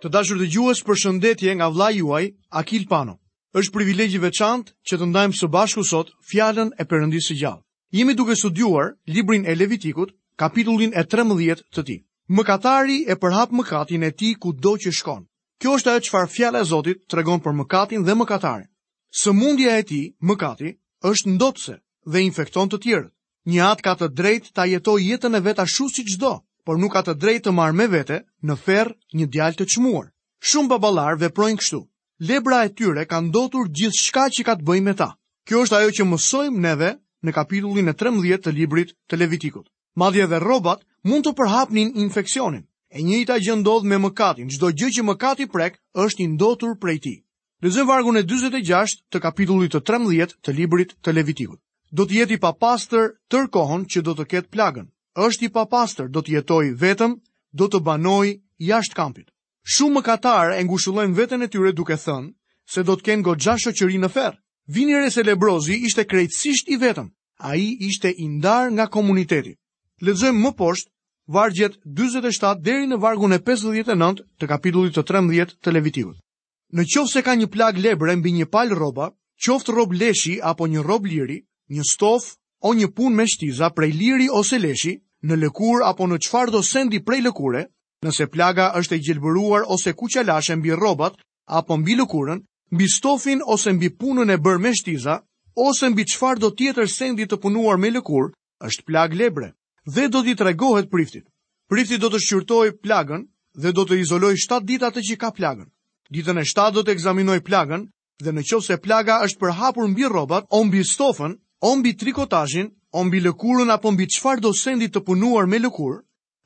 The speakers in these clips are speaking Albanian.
Të dashur dëgjues, përshëndetje nga vëllai juaj, Akil Pano. Është privilegj i veçantë që të ndajmë së bashku sot fjalën e Perëndisë së gjallë. Jemi duke studiuar librin e Levitikut, kapitullin e 13 të tij. Mëkatari e përhap mëkatin e tij kudo që shkon. Kjo është ajo çfarë fjala e Zotit tregon për mëkatin dhe mëkatarin. Sëmundja e tij, mëkati, është ndotëse dhe infekton të tjerët. Një atë ka të drejtë ta jetojë jetën e vet ashtu siç do, por nuk ka të drejtë të marrë me vete në ferr një djalë të çmuar. Shumë baballarë veprojnë kështu. Lebra e tyre ka ndotur gjithçka që ka të bëjë me ta. Kjo është ajo që mësojmë neve në kapitullin e 13 të librit të Levitikut. Madje edhe rrobat mund të përhapnin infeksionin. E njëjta gjë ndodh me mëkatin. Çdo gjë që mëkati prek është i ndotur prej tij. Lexojmë vargun e 46 të kapitullit të 13 të librit të Levitikut. Do të jetë i papastër tërë kohën që do të ketë plagën. Është i papastër, do të jetojë vetëm, do të banojë jashtë kampit. Shumë mëkatarë e ngushëllojnë veten e tyre duke thënë se do të kenë goxha shoqëri në ferr. Vini re se lebrozi ishte krejtësisht i vetëm. Ai ishte i ndarë nga komuniteti. Lexojmë më poshtë vargjet 47 deri në vargun e 59 të kapitullit të 13 të Levitikut. Në qoftë se ka një plagë lebre mbi një palë rroba, qoftë rrobë leshi apo rrobë liri, një stof o një punë me shtiza prej liri ose leshi, në lëkurë apo në çfarëdo sendi prej lëkure, nëse plaga është e gjelbëruar ose kuqalashe mbi rrobat apo mbi lëkurën, mbi stofin ose mbi punën e bërë me shtiza, ose mbi çfarëdo tjetër sendi të punuar me lëkurë, është plagë lebre dhe do t'i tregohet priftit. Prifti do të shqyrtojë plagën dhe do të izolojë 7 ditë atë që ka plagën. Ditën e 7 do të ekzaminojë plagën dhe në qoftë se plaga është përhapur mbi rrobat, o mbi stofën, o mbi trikotazhin, o mbi lëkurën apo mbi çfarëdo sendi të punuar me lëkurë,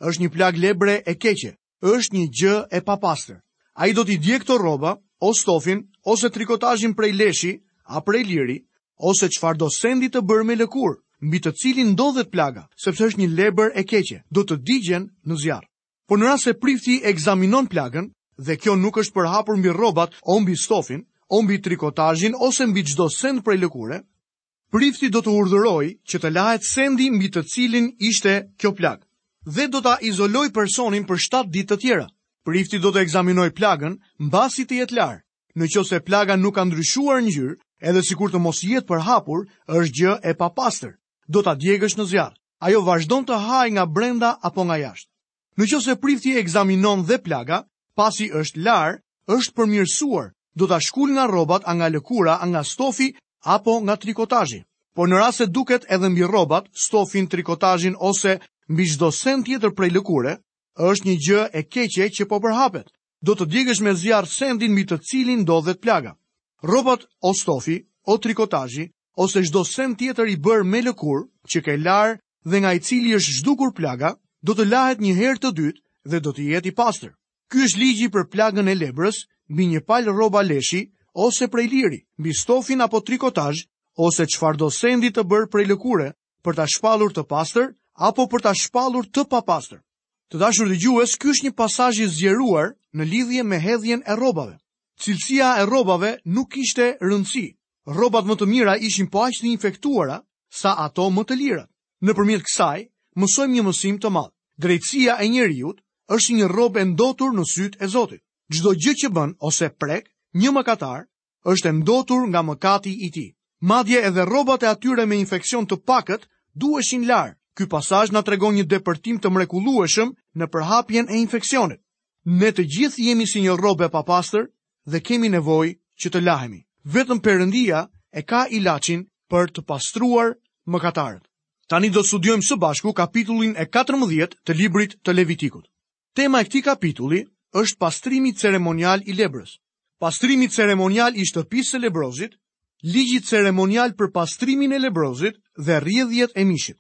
është një plagë lebre e keqe është një gjë e papastër. Ai do t'i djegë këto rroba, o stofin, ose trikotazhin prej leshi, a prej liri, ose çfarëdo sendi të bërë me lëkurë, mbi të cilin ndodhet plaga, sepse është një lebër e keqe, do të digjen në zjarr. Por në rast se prifti ekzaminon plagën dhe kjo nuk është përhapur mbi rrobat o mbi stofin, o mbi trikotazhin ose mbi çdo send prej lëkure, Prifti do të urdhërojë që të lahet sendi mbi të cilin ishte kjo plagë dhe do ta izolojë personin për 7 ditë të tjera. Prifti do të ekzaminojë plagën mbasi të jetë larë. Në qoftë se plaga nuk ka ndryshuar ngjyrë, edhe sikur të mos jetë përhapur, është gjë e papastër. Do ta djegësh në zjarr. Ajo vazhdon të hajë nga brenda apo nga jashtë. Në qoftë se prifti e ekzaminon dhe plaga, pasi është larë, është përmirësuar, do ta shkulë nga rrobat a nga lëkura a nga stofi apo nga trikotazhi. Por në rast se duket edhe mbi rrobat, stofin, trikotazhin ose mbi çdo send tjetër prej lëkure, është një gjë e keqe që po përhapet, Do të djegësh me zjarr sendin mbi të cilin ndodhet plaga. Rrobat o stofi, o trikotazhi, ose çdo send tjetër i bërë me lëkurë, që ke larë dhe nga i cili është zhdukur plaga, do të lahet një herë të dytë dhe do të jetë i pastër. Ky është ligji për plagën e lebrës mbi një palë rroba leshi ose prej liri, mbi stofin apo trikotazh ose çfarëdo sendi të bërë prej lëkure, për ta shpallur të pastër apo për ta shpallur të papastër. Të dashur dëgjues, ky është një pasazh i zgjeruar në lidhje me hedhjen e rrobave. Cilësia e rrobave nuk kishte rëndësi. Rrobat më të mira ishin po aq të infektuara sa ato më të lira. Nëpërmjet kësaj, mësojmë një mësim të madh. Drejtësia e njeriut është një rrobë e ndotur në sytë e Zotit. Çdo gjë që bën ose prek një mëkatar është e ndotur nga mëkati i tij. Madje edhe rrobat e atyre me infeksion të pakët duheshin larë. Ky pasazh na tregon një depërtim të mrekullueshëm në përhapjen e infeksionit. Ne të gjithë jemi si një rrobë e papastër dhe kemi nevojë që të lahemi. Vetëm Perëndia e ka ilaçin për të pastruar mëkatarët. Tani do të studiojmë së bashku kapitullin e 14 të librit të Levitikut. Tema e këtij kapitulli është pastrimi ceremonial i lebrës. Pastrimi ceremonial i shtëpisë së lebrozit, ligji ceremonial për pastrimin e lebrozit dhe rrjedhjet e mishit.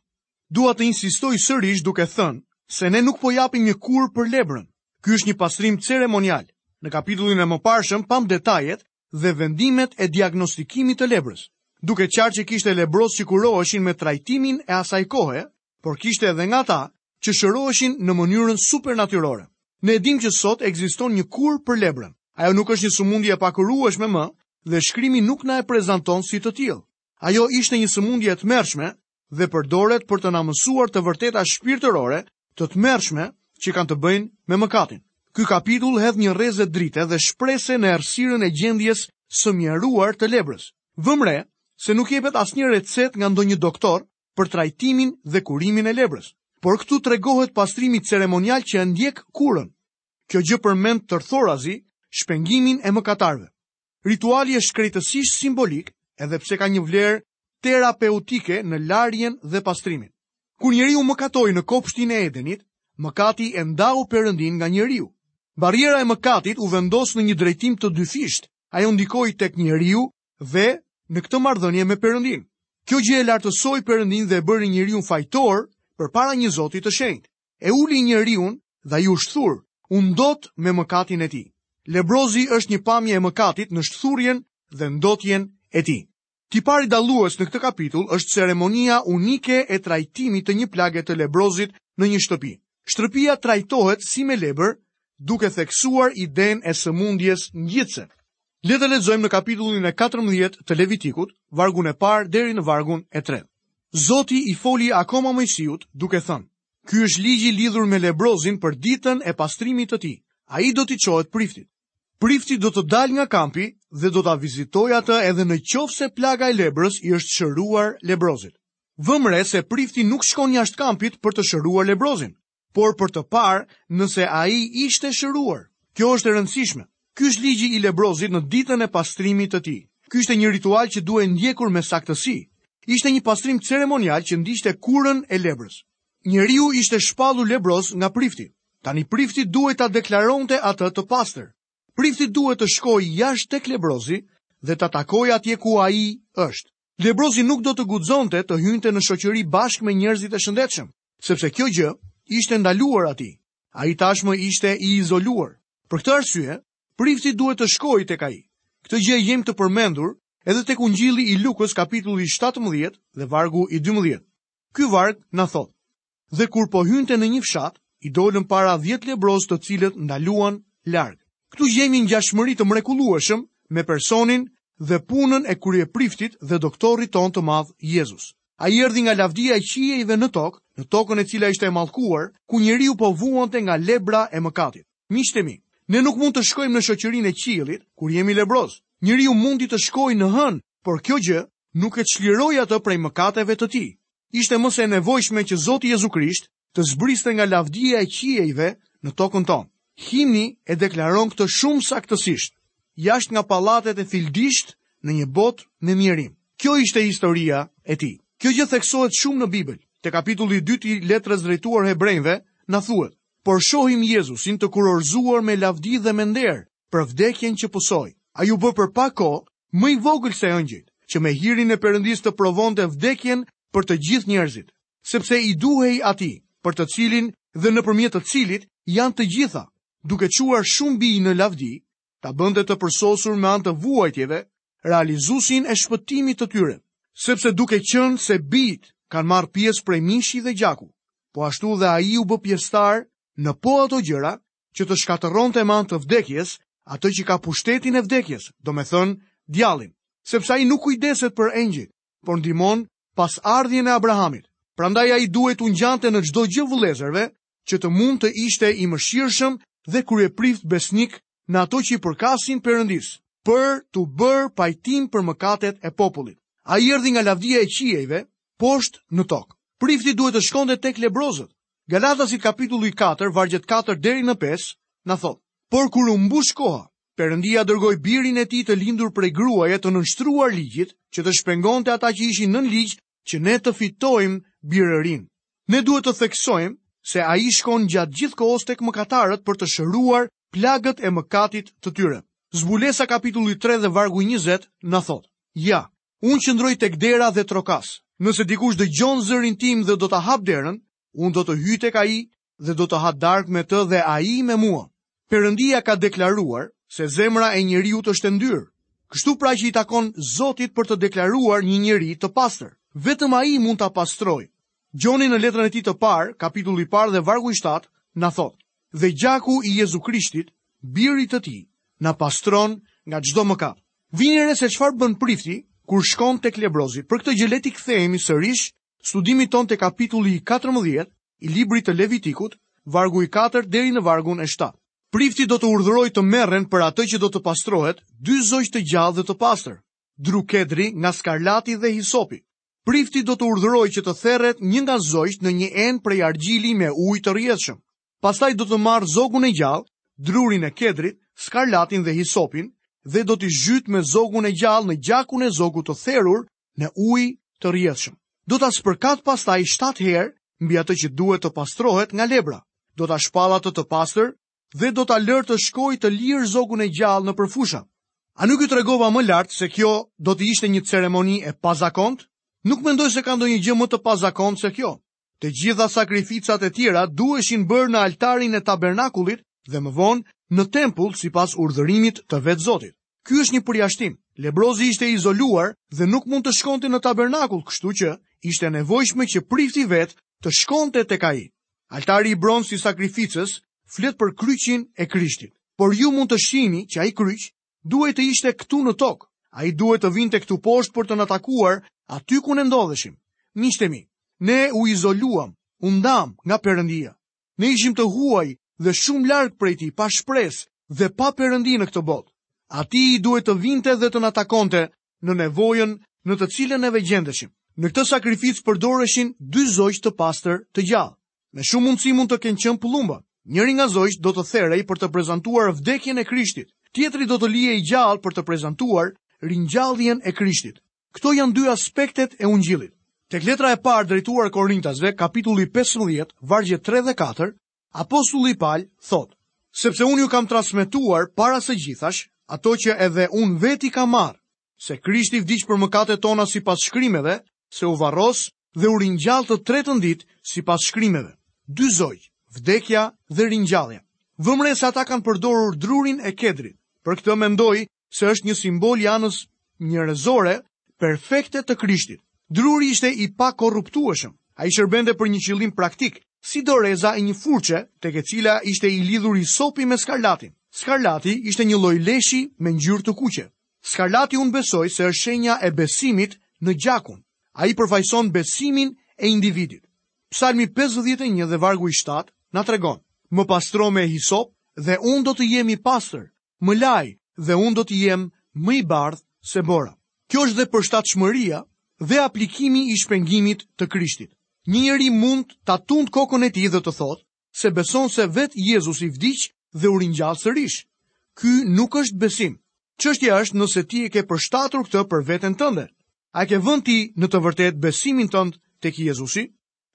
Dua të insistoj sërisht duke thënë se ne nuk po japim një kurë për lebrën. Ky është një pastrim ceremonial. Në kapitullin e mëparshëm pamë detajet dhe vendimet e diagnostikimit të lebrës. Duket qartë që kishte lebrozë që kuroheshin me trajtimin e asaj kohe, por kishte edhe nga ata që shëroheshin në mënyrën supernatyrore. Ne e dimë që sot ekziston një kurë për lebrën. Ajo nuk është një sëmundje e pakurueshme më dhe shkrimi nuk na e prezanton si të tillë. Ajo ishte një sëmundje e tmerrshme dhe përdoret për të na mësuar të vërteta shpirtërore të tmerrshme që kanë të bëjnë me mëkatin. Ky kapitull hedh një rreze drite dhe shprese në errësirën e gjendjes së mjeruar të lebrës. Vëmë re se nuk jepet asnjë recetë nga ndonjë doktor për trajtimin dhe kurimin e lebrës. Por këtu tregohet pastrimi ceremonial që e ndjek kurën. Kjo gjë përmend tërthorazi shpengimin e mëkatarëve. Rituali është krejtësisht simbolik, edhe pse ka një vlerë terapeutike në larjen dhe pastrimin. Kur njeriu mëkatoi në kopshtin e Edenit, mëkati e ndau Perëndinë nga njeriu. Barriera e mëkatit u vendos në një drejtim të dyfishtë. Ajo ndikoi tek njeriu dhe në këtë marrëdhënie me Perëndinë. Kjo gjë e lartësoi Perëndinë dhe e bëri njeriun fajtor përpara një Zoti të shenjtë. E uli njeriun dhe ai u shthur, u ndot me mëkatin e tij. Lebrozi është një pamje e mëkatit në shthurjen dhe ndotjen e tij. Tipari dallues në këtë kapitull është ceremonia unike e trajtimit të një plage të lebrozit në një shtëpi. Shtëpia trajtohet si me lebër, duke theksuar idenë e sëmundjes ngjitëse. Le të lexojmë në kapitullin e 14 të Levitikut, vargun e parë deri në vargun e tretë. Zoti i foli akoma Mojsiut duke thënë: Ky është ligji lidhur me lebrozin për ditën e pastrimit të tij. Ai do t'i çohet priftit. Prifti do të dalë nga kampi dhe do ta vizitojë atë dhe në qoftë se plaga e lebrës i është shëruar lebrozit. Vëmë re se prifti nuk shkon jashtë kampit për të shëruar lebrozin, por për të parë nëse ai ishte shëruar. Kjo është e rëndësishme. Ky është ligji i lebrozit në ditën e pastrimit të tij. Ky ishte një ritual që duhej ndjekur me saktësi. Ishte një pastrim ceremonial që ndiqte kurën e lebrës. Njeriu ishte shpallur lebroz nga prifti. Tani prifti duhej ta deklaronte atë të pastër. Prifti duhet të shkojë jashtë tek lebrozi dhe ta takojë atje ku ai është. Lebrozi nuk do të guxonte të hynte në shoqëri bashkë me njerëzit e shëndetshëm. sepse kjo gjë i ishte ndaluar atij. Ai tashmë ishte i izoluar. Për këtë arsye, prifti duhet të shkojë tek ai. Këtë e gjejmë të përmendur edhe tek Ungjilli i Lukës kapitulli 17 dhe vargu i 12. Ky varg na thotë, dhe kur po hynte në një fshat, i dolën para 10 lebrozë të cilët ndaluan larg. Këtu gjejmë ngjashmëri të mrekullueshme me personin dhe punën e kryepriftit dhe doktorit tonë të madh Jezus. Ai erdhi nga lavdia e qiejve në tokë, në tokën e cila ishte e mallkuar, ku njeriu po vuante nga lebra e mëkatit. Miqtë e mi, ne nuk mund të shkojmë në shoqërinë e qiellit kur jemi lebrozë. Njeriu mundi të shkojë në hënë, por kjo gjë nuk e çliroi atë prej mëkateve të tij. Ishte më se e nevojshme që Zoti Jezu Krisht të zbriste nga lavdia e qiejve në tokën tonë. Himni e deklaron këtë shumë saktësisht, jashtë nga pallatet e fildishtë në një botë me mjerim. Kjo ishte historia e tij. Kjo gjë theksohet shumë në Bibël. Te kapitulli 2 i letrës drejtuar hebrenjve, na thuhet: "Por shohim Jezusin të kurorëzuar me lavdi dhe me nder për vdekjen që pësoi. Ai u bë për pak kohë më i vogël se engjëjt, që me hirin e Perëndisë të provonte vdekjen për të gjithë njerëzit. sepse i duhej atij, për të cilin dhe nëpërmjet të cilit janë të gjitha, duke çuar shumë bij në lavdi, ta bënte të përsosur me anë të vuajtjeve, realizuesin e shpëtimit të tyre, sepse duke qenë se bijtë kanë marrë pjesë prej mishi dhe gjaku, po ashtu dhe ai u bë pjesëtar në po ato gjëra që të shkatërronte me anë të vdekjes, atë që ka pushtetin e vdekjes, domethënë djallin, sepse ai nuk kujdeset për engjëjt, por ndihmon pasardhjen e Abrahamit. Prandaj ai duhej t'u ngjante në çdo gjë vëllezërve që të mund të ishte i mëshirshëm dhe kryeprift besnik në ato që i përkasin Perëndisë, për të bërë pajtim për mëkatet e popullit. Ai erdhi nga lavdia e qiejve poshtë në tokë. Prifti duhet të shkonte tek lebrozët. Galatasit kapitulli 4, vargjet 4 deri në 5 na thotë: "Por kur u mbush koha, Perëndia dërgoi Birin e tij të lindur prej gruaje të nënshtruar ligjit, që të shpengonte ata që ishin nën ligj që ne të fitojmë birërinë. Ne duhet të theksojmë se ai shkon gjatë gjithë kohës tek mëkatarët për të shëruar plagët e mëkatit të tyre. Zbulesa kapitulli 3 dhe vargu 20 na thotë: Ja, unë qëndroj tek dera dhe trokas. Nëse dikush dëgjon zërin tim dhe do ta hapë derën, unë do të hyj tek ai dhe do të ha darkë me të dhe ai me mua. Perëndia ka deklaruar se zemra e njeriut është e ndyrë. Kështu pra që i takon Zotit për të deklaruar një njeri të pastër. Vetëm ai mund ta pastrojë. Gjoni në letrën e tij të parë, kapitulli i parë dhe vargu i 7, na thotë: "Dhe gjaku i Jezu Krishtit, birit të tij, na pastron nga çdo mëkat." Vini re se çfarë bën prifti kur shkon tek lebrozi. Për këtë gjë le t'i kthehemi sërish studimit tonë te kapitulli 14 i librit të Levitikut, vargu i katërt deri në vargun e shtatë. Prifti do të urdhërojë të merren për atë që do të pastrohet dy zogj të gjallë dhe të pastër, dru kedri nga skarlati dhe hisopi. Prifti do të urdhërojë që të therret një nga zogjtë në një enë prej argjili me ujë të rrjedhshëm. Pastaj do të marrë zogun e gjallë, drurin e kedrit, skarlatin dhe hisopin dhe do t'i zhytë me zogun e gjallë në gjakun e zogut të therur në ujë të rrjedhshëm. Do ta spërkatë pastaj 7 herë mbi atë që duhet të pastrohet nga lebra. Do ta shpallë atë të pastër dhe do ta lërë të shkojë të lirë zogun e gjallë nëpër fusha. A nuk ju tregova më lart se kjo do të ishte një ceremoni e pazakontë? Nuk mendoj se ka ndonjë gjë më të pazakontë se kjo. Të gjitha sakrificat e tjera duheshin bërë në altarin e tabernakullit dhe më vonë në tempull sipas urdhërimit të vetë Zotit. Ky është një përjashtim. Lebrozi ishte izoluar dhe nuk mund të shkonte në tabernakull, kështu që ishte e nevojshme që prifti vetë të shkonte tek ai. Altari i bronzit i sakrificës flet për kryqin e Krishtit, por ju mund të shihni që ai kryq Duhej të ishte këtu në tokë. Ai duhet të vinte këtu poshtë për të na takuar aty ku ne ndodheshim. Miqtë e mi, ne u izoluam, u ndamë nga Perëndia. Ne ishim të huaj dhe shumë larg prej tij, pa shpresë dhe pa Perëndi në këtë botë. Atij i duhej të vinte dhe të na takonte në nevojën në të cilën neve gjendeshim. Në këtë sakrificë përdoreshin dy zogj të pastër të gjallë. Me shumë mundësi mund të kenë qenë pëllumba. Njëri nga zogj do të therej për të prezantuar vdekjen e Krishtit, tjetri do të lije i gjallë për të prezantuar ringjalljen e Krishtit. Këto janë dy aspektet e ungjillit. Tek letra e parë drejtuar Korintasve, kapitulli 15, vargje 3 dhe 4, apostulli Paul thotë: Sepse unë ju kam transmetuar para së gjithash ato që edhe unë veti kam marrë, se Krishti vdiq për mëkatet tona sipas shkrimeve, se u varros dhe u ringjall të tretën ditë sipas shkrimeve. Dy zogj, vdekja dhe ringjallja. Vëmë re se ata kanë përdorur drurin e kedrit, për këtë mendoj se është një simbol i anës njerëzore perfekte të Krishtit. Druri ishte i pakorruptueshëm. Ai shërbente për një qëllim praktik, si doreza e një furçe, tek e cila ishte i lidhur hisopi me skarlatin. Skarlati ishte një lloj leshi me ngjyrë të kuqe. Skarlati unë besoj se është shenja e besimit në gjakun. Ai përfaqëson besimin e individit. Psalmi pesëdhjetë e një dhe vargu i shtatë na tregon: Më pastro me hisop dhe unë do të jem i pastër, më laj dhe unë do të jem më i bardhë se bora. Kjo është dhe përshtatshmëria dhe aplikimi i shpengimit të Krishtit. Një njeri mund ta tund kokën e tij dhe të thotë, se beson se vetë Jezusi vdiq dhe u ringjall sërish. Ky nuk është besim. Çështja është nëse ti e ke përshtatur këtë për veten tënde. A e ke vënë ti në të vërtetë besimin tënd tek Jezusi?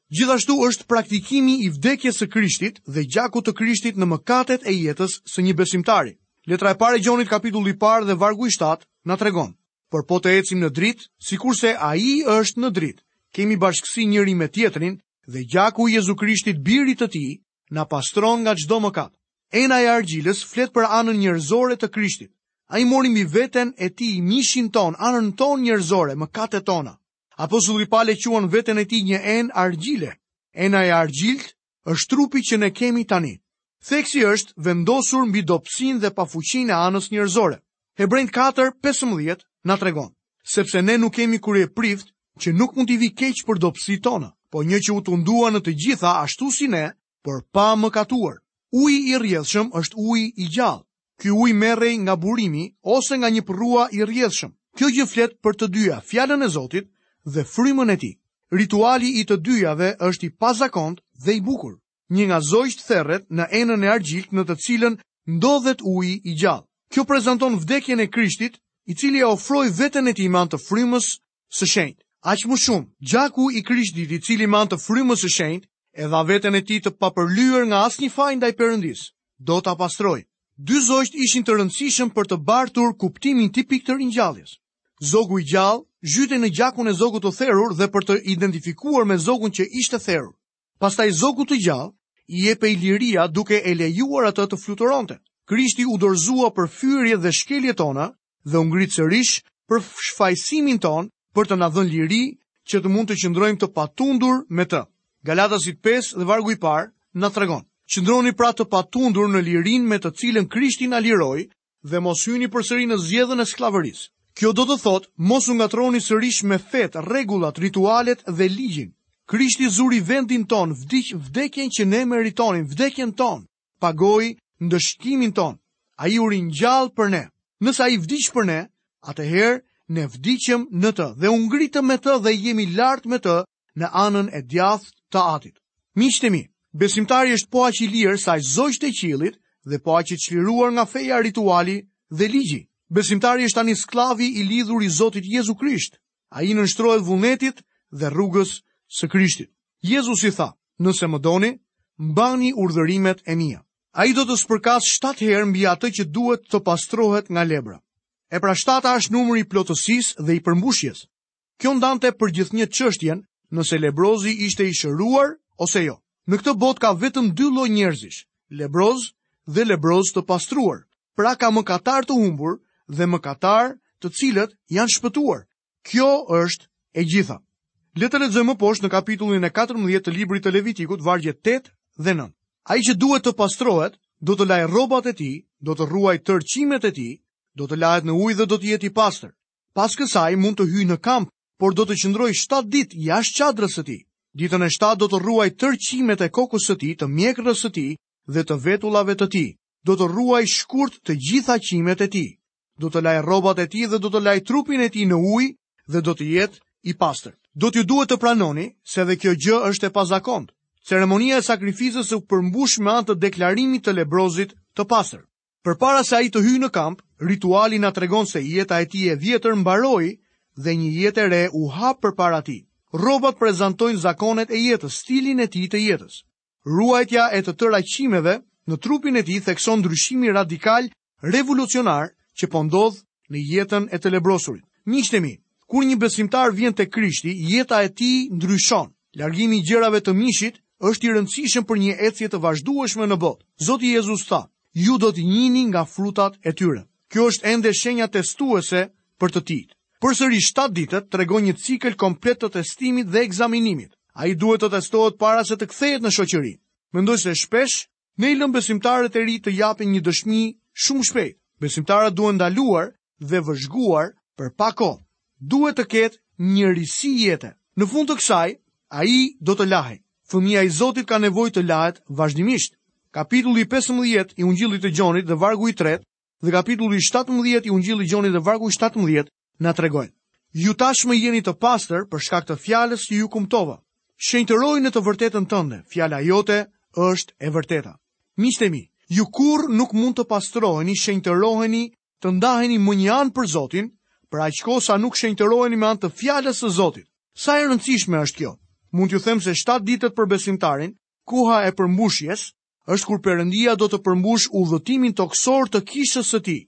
Gjithashtu është praktikimi i vdekjes së Krishtit dhe gjakut të Krishtit në mëkatet e jetës së një besimtari. Letra e parë e Gjonit kapitulli i parë dhe vargu i 7 na tregon. Por po të ecim në dritë, sikurse ai është në dritë, kemi bashkësi njëri me tjetrin dhe gjaku i Jezu Krishtit birit të tij na pastron nga çdo mëkat. Ena e argjilës flet për anën njerëzore të Krishtit. Ai mori mbi veten e tij mishin tonë, anën tonë njerëzore, mëkatet tona. Apostulli Pal e quan veten e tij një enë argjile. Ena e argjiltë është trupi që ne kemi tani. Theksi është vendosur mbi dobësinë dhe pafuqinë e anës njerëzore. Hebrejt 4:15 na tregon, sepse ne nuk kemi kryeprift që nuk mund t'i vijë keq për dobësitë tona, po një që u tundua në të gjitha ashtu si ne, por pa mëkatuar. Uji i rrjedhshëm është uji i gjallë. Ky ujë merrej nga burimi ose nga një përrua i rrjedhshëm. Kjo gjë flet për të dyja fjalën e Zotit dhe frymën e tij. Rituali i të dyjave është i pazakontë dhe i bukur. Një nga zogjtë therret në enën e argjiltë në të cilën ndodhet uji i gjallë. Kjo prezanton vdekjen e Krishtit, i cili e ofroi veten e tij me anë të frymës së shenjtë. Aq më shumë, gjaku i Krishtit, i cili me anë të frymës së shenjtë e dha veten e tij të papërlyer nga asnjë faj ndaj Perëndisë, do ta pastrojë. Dy zogjtë ishin të rëndësishëm për të bartur kuptimin tipik të ringjalljes. Zogu i gjallë zhytej në gjakun e zogut të therur dhe për t'u identifikuar me zogun që ishte therur. Pastaj zogut të gjallë i jepej liria duke e lejuar atë të fluturonte. Krishti u dorëzua për fyerjet dhe shkeljet tona dhe u ngrit sërish për shfajësimin tonë për të na dhënë liri që të mund të qëndrojmë të patundur me të. Galatasit 5 dhe vargu i parë na tregon. Qëndroni pra të patundur në lirinë me të cilën Krishti na liroi dhe mos hyni përsëri në zgjedhën e skllavërisë. Kjo do të thotë mos u ngatërroni sërish me fetë, rregullat, ritualet dhe ligjin. Krishti zuri vendin tonë, vdiq vdekjen që ne meritonim, vdekjen tonë. pagoi ndëshkimin tonë. Ai u ringjall për ne. Nëse ai vdiq për ne, atëherë ne vdiqëm në të dhe u ngritëm me të dhe jemi lart me të në anën e djathtë të Atit. Miqtë e mi, besimtari është po aq i lirë sa zogjtë e qiellit dhe po aq i çliruar nga feja rituali dhe ligji. Besimtari është tani skllavi i lidhur i Zotit Jezu Krisht. Ai i nënshtrohet vullnetit dhe rrugës së Krishtit. Jezusi tha, nëse më doni, mbani urdhërimet e mia. Ai do të spërkasë shtatë herë mbi atë që duhet të pastrohet nga lebra. E pra shtata është numri i plotësisë dhe i përmbushjes. Kjo ndante përgjithnjë çështjen nëse lebrozi ishte i shëruar ose jo. Në këtë botë ka vetëm dy lloj njerëzish, lebrozë dhe lebrozë të pastruar. Pra ka mëkatarë të humbur dhe mëkatarë të cilët janë shpëtuar. Kjo është e gjitha. Le të lexojmë më poshtë në kapitullin e 14 të librit të Levitikut, vargjet 8 dhe 9. Ai që duhet të pastrohet, do të lajë rrobat e tij, do të rruajë tërë qimet e tij, do të lahet në ujë dhe do të jetë i pastër. Pas kësaj mund të hyjë në kamp, por do të qëndrojë 7 ditë jashtë çadrës së tij. Ditën e 7 do të rruajë tërë qimet e kokës së tij, të mjekrrës së tij dhe të vetullave të tij. do të rruajë shkurt të gjitha qimet e tij, do të lajë rrobat e tij dhe do të lajë trupin e tij në ujë dhe do të jetë i pastër. Do t'ju duhet të pranoni se edhe kjo gjë është e pazakontë. Ceremonia e sakrificës u përmbush me anë të deklarimit të lebrozit të pastër. Përpara se ai të hyjë në kamp, rituali na tregon se jeta e tij e vjetër mbaroi dhe një jetë e re u hap përpara tij. Rrobat prezantojnë zakonet e jetës, stilin e tij të jetës. Ruajtja e të tëra qimeve në trupin e tij thekson ndryshimin radikal revolucionar që po ndodh në jetën e të lebrosurit. Miqtë e mi, kur një besimtar vjen tek Krishti, jeta e tij ndryshon. Largimi i gjërave të mishit është i rëndësishëm për një ecje të vazhdueshme në botë. Zoti Jezus tha, ju do të njihni nga frutat e tyre. Kjo është ende shenja testuese për të tijtë. Përsëri shtatë ditët tregojnë një cikël komplet të testimit dhe ekzaminimit. Ai duhet të testohet para se të kthehet në shoqëri. Mendoj se shpesh ne i lëmë besimtarët e ri të japin një dëshmi shumë shpejt. Besimtarët duhen ndaluar dhe vëzhguar për pak kohë. Duhet të ketë një risi jete. Në fund të kësaj, ai do të lahej. Fëmija i Zotit ka nevojë të lahet vazhdimisht. Kapitulli 15 i Ungjillit të Gjonit dhe vargu i 3 dhe kapitulli 17 i Ungjillit të Gjonit dhe vargu 17 na tregojnë. Ju tashmë jeni të pastër për shkak të fjalës që ju kumtova. Shenjtëroji në të vërtetën tënde, fjala jote është e vërteta. Miqtë e mi, ju kurrë nuk mund të pastroheni, shenjtëroheni, të ndaheni më një anë për Zotin, për aq kohë sa nuk shenjtëroheni me anë të fjalës së Zotit. Sa e rëndësishme është kjo? Mund t'ju them se 7 ditët për besimtarin, koha e përmbushjes, është kur Perëndia do të përmbushë udhëtimin tokësor të kishës së tij.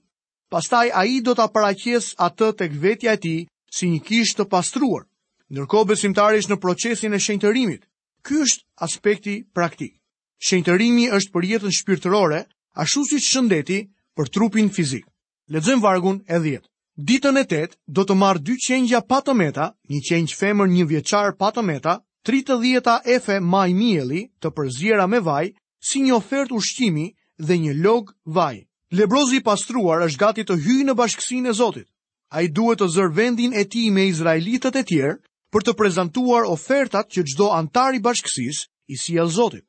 Pastaj ai do ta paraqesë atë tek vetja e tij si një kishë të pastruar. Ndërkohë besimtari është në procesin e shenjtërimit. Ky është aspekti praktik. Shenjtërimi është për jetën shpirtërore, ashtu siç shëndeti për trupin fizik. Lexojmë vargun e 10. Ditën e 8 do të marrë dy qengja pa të meta, një qengj femër njëvjeçar pa të meta, 3 të 10 efe majë mielli të përziera me vaj, si një ofertë ushqimi dhe një log vaj. Lebrozi i pastruar është gati të hyjë në bashkësinë e Zotit. Ai duhet të zërë vendin e tij me izraelitët e tjerë për të prezantuar ofertat që çdo anëtar i bashkësisë i sjell Zotit.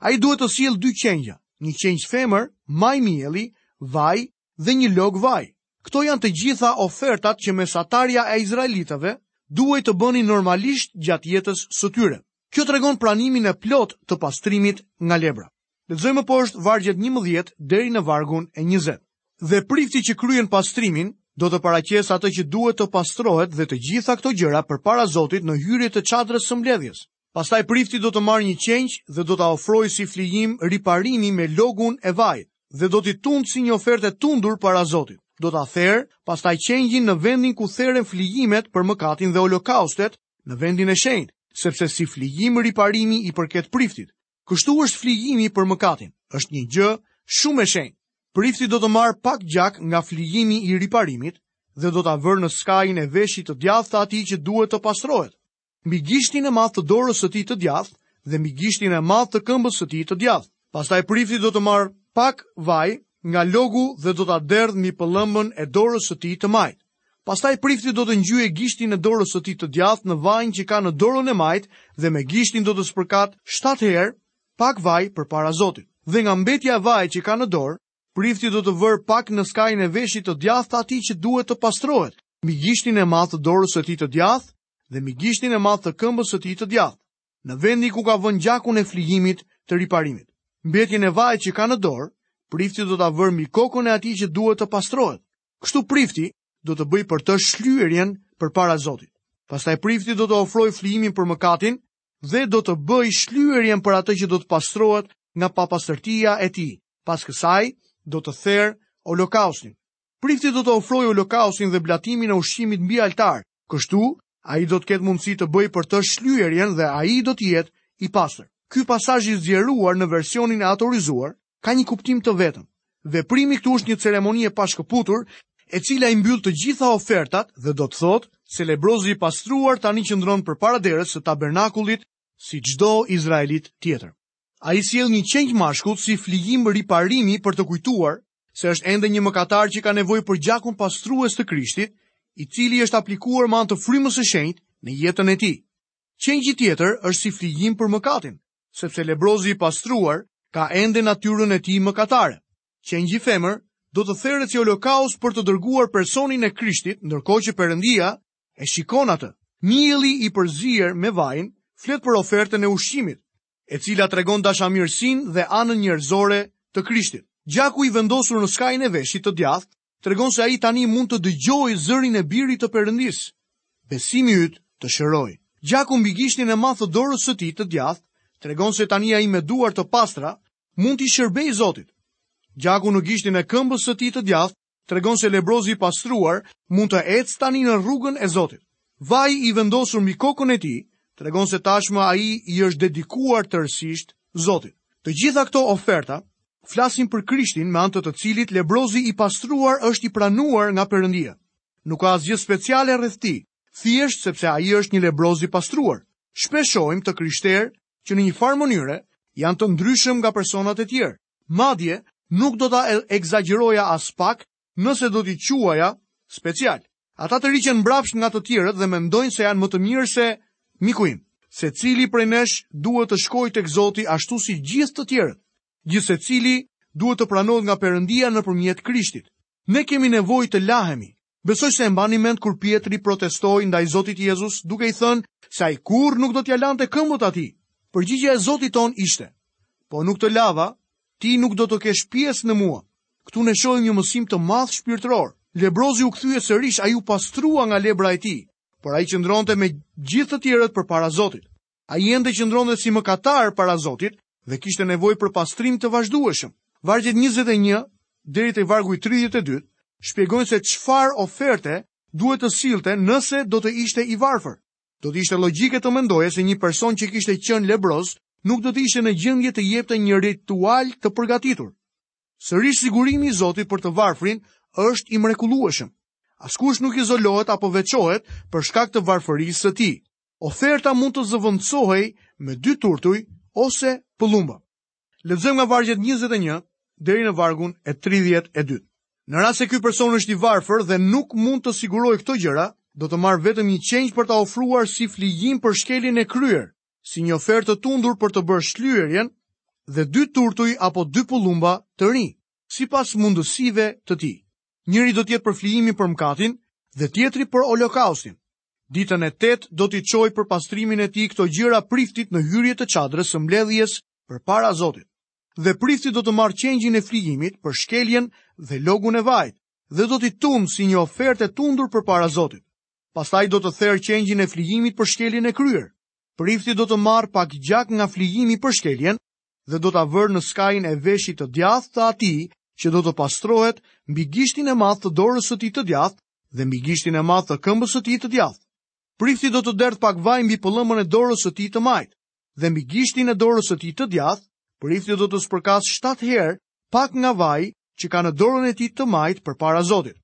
Ai duhet të sjellë dy qengja, një qengj femër, majë mielli, vaj dhe një log vaj. Këto janë të gjitha ofertat që mesatarja e izraelitëve duhej të bënin normalisht gjatë jetës së tyre. Kjo tregon pranimin e plotë të pastrimit nga lebra. Lexojmë më poshtë vargjet 11 deri në vargun e 20. Dhe prifti që kryen pastrimin do ta paraqesë atë që duhet të pastrohet dhe të gjitha këto gjëra përpara Zotit në hyrje të çadrës së mbledhjes. Pastaj prifti do të marrë një qengj dhe do ta ofrojë si flijim riparimi me logun e vajit dhe do t'i tundë si një ofertë e tundur para Zotit. Do ta therë, pastaj qengjin në vendin ku theren flijimet për mëkatin dhe holokaustet, në vendin e shenjtë, sepse si flijim riparimi i përket priftit. Kështu është flijimi për mëkatin, është një gjë shumë e shenjtë. Prifti do të marrë pak gjak nga flijimi i riparimit dhe do ta vërë në skajin e veshit të djathtë të atij që duhet të pastrohet. mbi gishtin e madh të dorës së tij të djathtë dhe mbi gishtin e madh të këmbës së tij të djathtë. Pastaj prifti do të marrë pak vaj nga logu dhe do ta derdhë mbi pëllëmbën e dorës së tij të majtë. Pastaj prifti do të ngjyejë gishtin e dorës së tij të djathtë në vajin që ka në dorën e majtë dhe me gishtin do të spërkatë 7 herë pak vaj përpara Zotit. Dhe nga mbetja e vajit që ka në dorë, prifti do të vërë pak në skajin e veshit të djathtë të atij që duhet të pastrohet, mbi gishtin e madh të dorës së tij të djathtë dhe mbi gishtin e madh të këmbës së tij të djathtë, në vendin ku ka vënë gjakun e flijimit të riparimit. Mbetjen e vajit që ka në dorë, prifti do ta vërë mbi kokën e atij që duhet të pastrohet. Kështu prifti do të bëjë për të shlyerjen përpara Zotit. Pastaj prifti do të ofrojë flijimin për mëkatin dhe do të bëjë shlyerjen për atë që do të pastrohet nga papastërtia e tij. Pas kësaj do të therë holokaustin. Prifti do të ofrojë holokaustin dhe blatimin e ushqimit mbi altar. Kështu, ai do të ketë mundësi të bëjë për të shlyerjen dhe ai do të jetë i pastër. Ky pasazh i zgjeruar në versionin e autorizuar ka një kuptim të vetëm. Veprimi këtu është një ceremoni e pashkëputur, e cila i mbyll të gjitha ofertat dhe do të thotë se lebrozi i pastruar tani qëndron përpara derës së tabernakulit si çdo izraelit tjetër. Ai sjell një qengj mashkull si flijim riparimi për të kujtuar se është ende një mëkatar që ka nevojë për gjakun pastrues të Krishtit, i cili është aplikuar me anë të frymës së shenjtë në jetën e tij. Qengji tjetër është si flijim për mëkatin, sepse lebrozi i pastruar ka ende natyrën e tij mëkatare. Qengji femër do të theret si holokaust për të dërguar personin e Krishtit, ndërkohë që Perëndia e shikon atë. Mielli i përzier me vajin flet për ofertën e ushqimit, e cila tregon dashamirësinë dhe anën njerëzore të Krishtit. Gjaku i vendosur në skajin e veshit të djathtë tregon se ai tani mund të dëgjojë zërin e birit të Perëndisë. Besimi yt të shëroi. Gjaku mbi gishtin e madh të dorës së tij të djathtë tregon se tani ai me duar të pastra mund t'i shërbejë Zotit. Gjaku në gishtin e këmbës së tij të djathtë tregon se lebrozi i pastruar mund të ecë tani në rrugën e Zotit. Vaji i vendosur mbi kokën e tij tregon se tashmë ai i është dedikuar tërësisht Zotit. Të gjitha këto oferta flasin për Krishtin me anë të të cilit lebrozi i pastruar është i pranuar nga Perëndia. Nuk ka asgjë speciale rreth tij, thjesht sepse ai është një lebroz i pastruar. Shpesh shohim të krishterë që në një farë mënyre janë të ndryshëm nga personat e tjerë. Madje, nuk do ta ekzagjeroja aspak nëse do t'i quaja special. Ata tërhiqen mbrapsht nga të tjerët dhe mendojnë se janë më të mirë se miku im. Secili prej nesh duhet të shkojë tek Zoti ashtu si gjithë të tjerët. Gjithsecili duhet të pranohet nga Perëndia nëpërmjet Krishtit. Ne kemi nevojë të lahemi, Besoj se e mbani mend kur Pjetri protestoi ndaj Zotit Jezus duke i thënë se ai kurrë nuk do t'ia lante këmbët atij. Përgjigja e Zotit tonë ishte, po nuk të lava, ti nuk do të kesh pjesë në mua. Këtu ne shohim një mësim të madh shpirtëror. Lebrozi u kthye sërish, ai u pastrua nga lebra e tij, por ai qëndronte me gjithë të tjerët përpara Zotit. Ai ende qëndronte si mëkatar para Zotit dhe kishte nevojë për pastrim të vazhdueshëm. Vargjet 21 deri te vargu i 32 shpjegojnë se çfarë oferte duhet të sillte nëse do të ishte i varfër. Do të ishte logjike të mendoje se një person që kishte qenë lebroz nuk do të ishte në gjendje të jepte një ritual të përgatitur. Sërish sigurimi i Zotit për të varfrin është i mrekullueshëm. Askush nuk izolohet apo veçohet për shkak të varfërisë së tij. Oferta mund të zëvendësohej me dy turtuj ose pëllumba. Lexojmë nga vargjet 21 deri në vargun e 32. Në rast se ky person është i varfër dhe nuk mund të sigurojë këto gjëra, do të marrë vetëm një qengj për ta ofruar si flijim për shkeljen e kryer, si një ofertë të tundur për të bërë shlyerjen dhe dy turtuj apo dy pëllumba të rinj sipas mundësive të tij. Njëri do të jetë për flijimin për mëkatin dhe tjetri për holokaustin. Ditën e tetë do t'i çojë për pastrimin e tij këto gjëra priftit në hyrje të çadrës së mbledhjes përpara Zotit. Dhe prifti do të marrë qengjin e flijimit për shkeljen dhe logun e vajit dhe do t'i tundë si një ofertë e tundur përpara Zotit. Pastaj do të therë qengjin e flijimit për shkeljen e kryer. Prifti do të marrë pak gjak nga flijimi për shkeljen dhe do ta vërë në skajin e veshit të djathtë të atij që do të pastrohet mbi gishtin e madh të dorës së tij të djathtë dhe mbi gishtin e madh të këmbës së tij të djathtë. Prifti do të derdhë pak vaj mbi pëllëmbën e dorës së tij të majtë dhe mbi gishtin e dorës së tij të djathtë, prifti do të spërkasë 7 herë pak nga vaji që ka në dorën e tij të majtë përpara Zotit.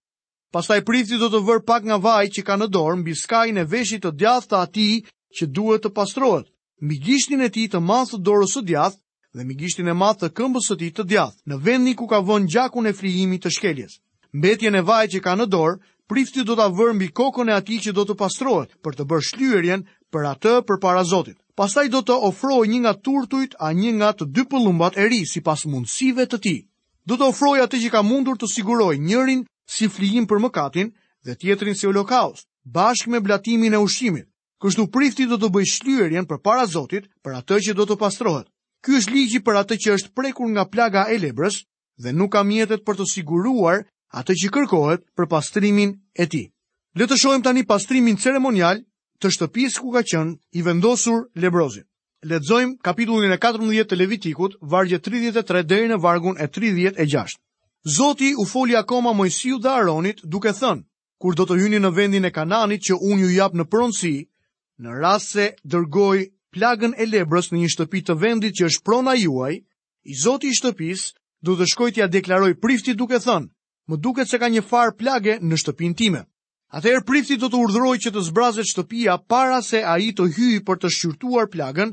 Pastaj prifti do të vërë pak nga vaji që ka në dorë mbi skajin e veshit të djathtë të atij që duhet të pastrohet, mbi gishtin e tij të madh të dorës së djathtë dhe mbi gishtin e madh të këmbës së tij të djathtë, në vendin ku ka vënë gjakun e flijimit të shkeljes. Mbetjen e vajit që ka në dorë, prifti do ta vërë mbi kokën e atij që do të pastrohet për të bërë shlyerjen për atë përpara Zotit. Pastaj do të ofrojë një nga turtujt a një nga të dy pëllumbat e ri sipas mundësive të tij. Do të ofrojë atë që ka mundur të sigurojë njërin si flijim për mëkatin dhe tjetrin si holokaust, bashkë me blatimin e ushqimit, Kështu prifti do të bëjë shlyerjen përpara Zotit për atë që do të pastrohet. Ky është ligji për atë që është prekur nga plaga e lebrës dhe nuk ka mjetet për të siguruar atë që kërkohet për pastrimin e tij. Le të shohim tani pastrimin ceremonial të shtëpisë ku ka qenë i vendosur lebrozi. Lexojmë kapitullin e 14 të Levitikut, vargjet 33 deri në vargun e 36. Zoti u foli akoma Moisiut dhe Aronit duke thënë, kur do të hyni në vendin e Kananit që unë ju jap në pronësi, në rast se dërgoj plagën e lebrës në një shtëpi të vendit që është prona juaj, i zoti i shtëpisë do të shkojë t'ia deklarojë priftit duke thënë, më duket se ka një farë plage në shtëpinë time. Atëherë prifti do të urdhërojë që të zbrazet shtëpia para se ai të hyjë për të shqyrtuar plagën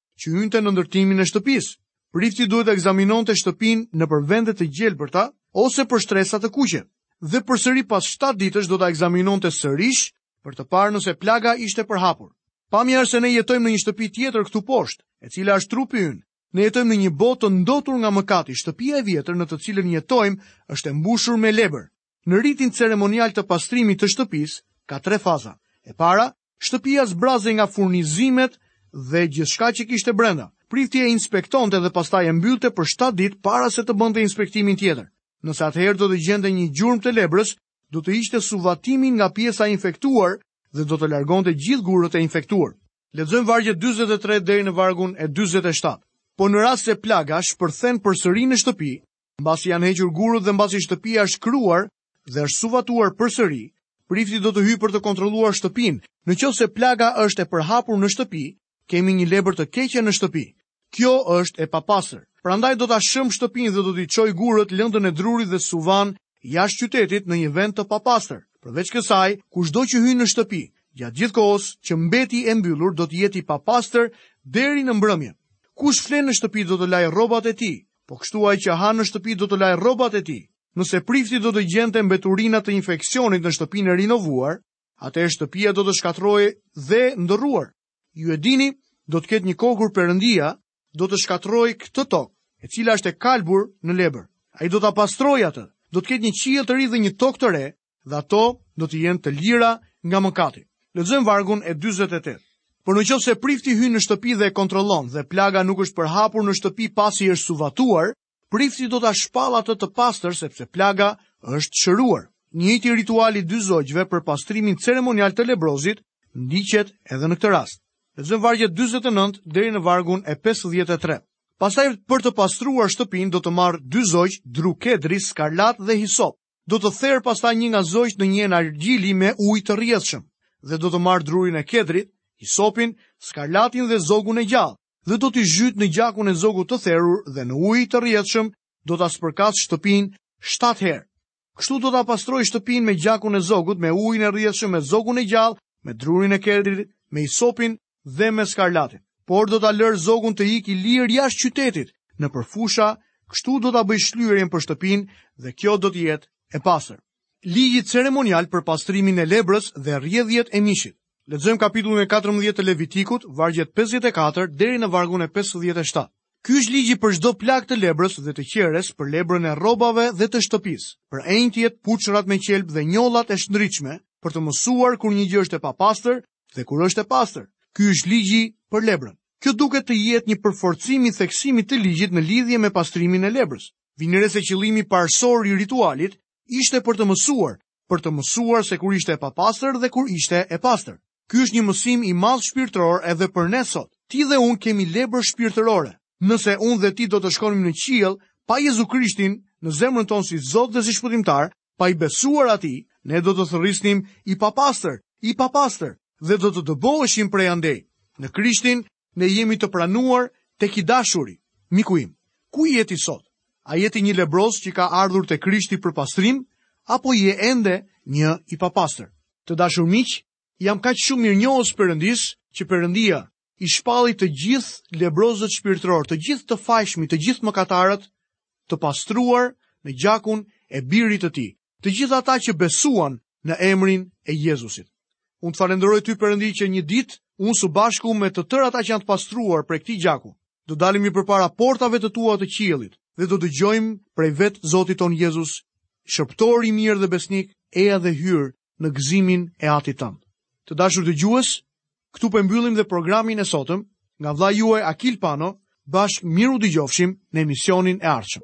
që hynte në ndërtimin e shtëpisë. Prifti duhet të ekzaminonte shtëpinë për vende të gjelbërta ose për shtresa të kuqe dhe përsëri pas 7 ditësh do ta ekzaminonte sërish për të parë nëse plaga ishte përhapur. Pamja është se ne jetojmë në një shtëpi tjetër këtu poshtë, e cila është trupi ynë. Ne jetojmë në një botë të ndotur nga mëkati. Shtëpia e vjetër në të cilën jetojmë është e mbushur me lebër. Në ritin ceremonial të pastrimit të shtëpisë ka tre faza. E para, shtëpia zbrazej nga furnizimet dhe gjithçka që kishte brenda. Prifti e inspektonte dhe pastaj e mbyllte për 7 ditë para se të bënte inspektimin tjetër. Nëse atëherë do të gjente një gjurmë të lebrës, do të hiqte suvatimin nga pjesa e infektuar dhe do të largonte gjithë gurët e infektuar. Lexojmë vargjet 43 deri në vargun e 47. Po në rast se plaga shpërthen përsëri në shtëpi, Mbasi janë hequr gurët dhe mbasi shtëpia është kruar dhe është suvatuar përsëri, prifti do të hyjë për të kontrolluar shtëpinë. Në qoftë se plaga është e përhapur në shtëpi, kemi një lebër të keqe në shtëpi. Kjo është e papastër. Prandaj do ta shembë shtëpinë dhe do t'i çojë gurët, lëndën e drurit dhe suvanë jashtë qytetit në një vend të papastër. Përveç kësaj, kushdo që hyn në shtëpi, gjatë gjithë kohës që mbeti e mbyllur do të jetë i papastër deri në mbrëmje. Kush flen në shtëpi do të lajë rrobat e tij, Po kështu ai që ha në shtëpi do të lajë rrobat e tij. Nëse prifti do të gjente mbeturina të infeksionit në shtëpinë e rinovuar, atëherë shtëpia do të shkatërrohej dhe ndërruar. Ju e dini, do të ketë një kohë kur Perëndia do të shkatërrojë këtë tokë, e cila është e kalbur në lebër. Ai do ta pastrojë atë. Do të ketë një qiell të ri dhe një tokë të re, dhe ato do të jenë të lira nga mëkati. Lexojmë vargun e 48. Por në qoftë se prifti hyn në shtëpi dhe e kontrollon dhe plaga nuk është përhapur në shtëpi pasi është suvatuar, prifti do ta shpallë atë të pastër sepse plaga është shëruar. I njëjti ritual i dy zogjve për pastrimin ceremonial të lebrozit ndiqet edhe në këtë rast. Lexojmë vargjet 49 deri në vargun e 53. Pastaj për të pastruar shtëpinë do të marrë dy zogj, dru kedri, skarlat dhe hisop. do të therë pastaj një nga zogjtë në një enë argjili me ujë të rrjedhshëm dhe do të marrë drurin e kedrit, hisopin, skarlatin dhe zogun e gjallë dhe do t'i zhytë në gjakun e zogut të therur dhe në ujë të rrjedhshëm do ta spërkasë shtëpinë 7 herë. Kështu do ta pastrojë shtëpinë me gjakun e zogut, me ujin e rrjedhshëm, me zogun e gjallë, me drurin e kedrit, me hisopin, dhe me skarlatin, por do ta lërë zogun të ikë i lirë jashtë qytetit, nëpër fusha, kështu do ta bëjë shlyerjen për shtëpinë dhe kjo do të jetë e pastër. Ligji ceremonial për pastrimin e lebrës dhe rrjedhjet e mishit. Lexojmë kapitullin e 14 të Levitikut, vargjet 54 deri në vargun e 57. Ky është ligji për çdo plagë të lebrës dhe të qeres, për lebrën e rrobave dhe të shtëpisë, për enjtjet, puçrat me qelb dhe njollat e shndritshme, për të mësuar kur një gjë është e papastër, dhe kur është e pastër. Ky është ligji për lebrën. Kjo duket të jetë një përforcim i theksimit të ligjit në lidhje me pastrimin e lebrës. Vini re se qëllimi parësor i ritualit ishte për të mësuar, për të mësuar se kur ishte e papastër dhe kur ishte e pastër. Ky është një mësim i madh shpirtëror edhe për ne sot. Ti dhe unë kemi lebër shpirtërore. Nëse unë dhe ti do të shkonim në qiell pa Jezu Krishtin në zemrën tonë si Zot dhe si Shpëtimtar, Pa i besuar atij, ne do të thërrisnim i papastër, i papastër dhe do të dëboheshim prej andej. Në Krishtin ne jemi të pranuar tek i dashuri. Miku im, ku je ti sot? A je ti një lebroz që ka ardhur te Krishti për pastrim apo je ende një i papastër? Të dashur miq, jam kaq shumë mirënjohës Perëndisë që Perëndia i shpalli të gjithë lebrozët shpirtërorë, të gjithë të fajshmit, të gjithë mëkatarët, të pastruar me gjakun e birit të tij, të gjithë ata që besuan në emrin e Jezusit. Unë të falenderoj ty Perëndi që një ditë, unë së bashku me të tërë ata që janë të pastruar prej këtij gjaku, do dalim përpara portave të tua të qiellit dhe do dëgjojmë prej vetë Zotit tonë Jezus, shërbëtor i mirë dhe besnik, eja dhe hyr në gëzimin e atit tënd. Të dashur dëgjues, Këtu po e mbyllim dhe programin e sotëm nga vëllai juaj Akil Pano, bashkë mirudëgjofshim në emisionin e ardhshëm.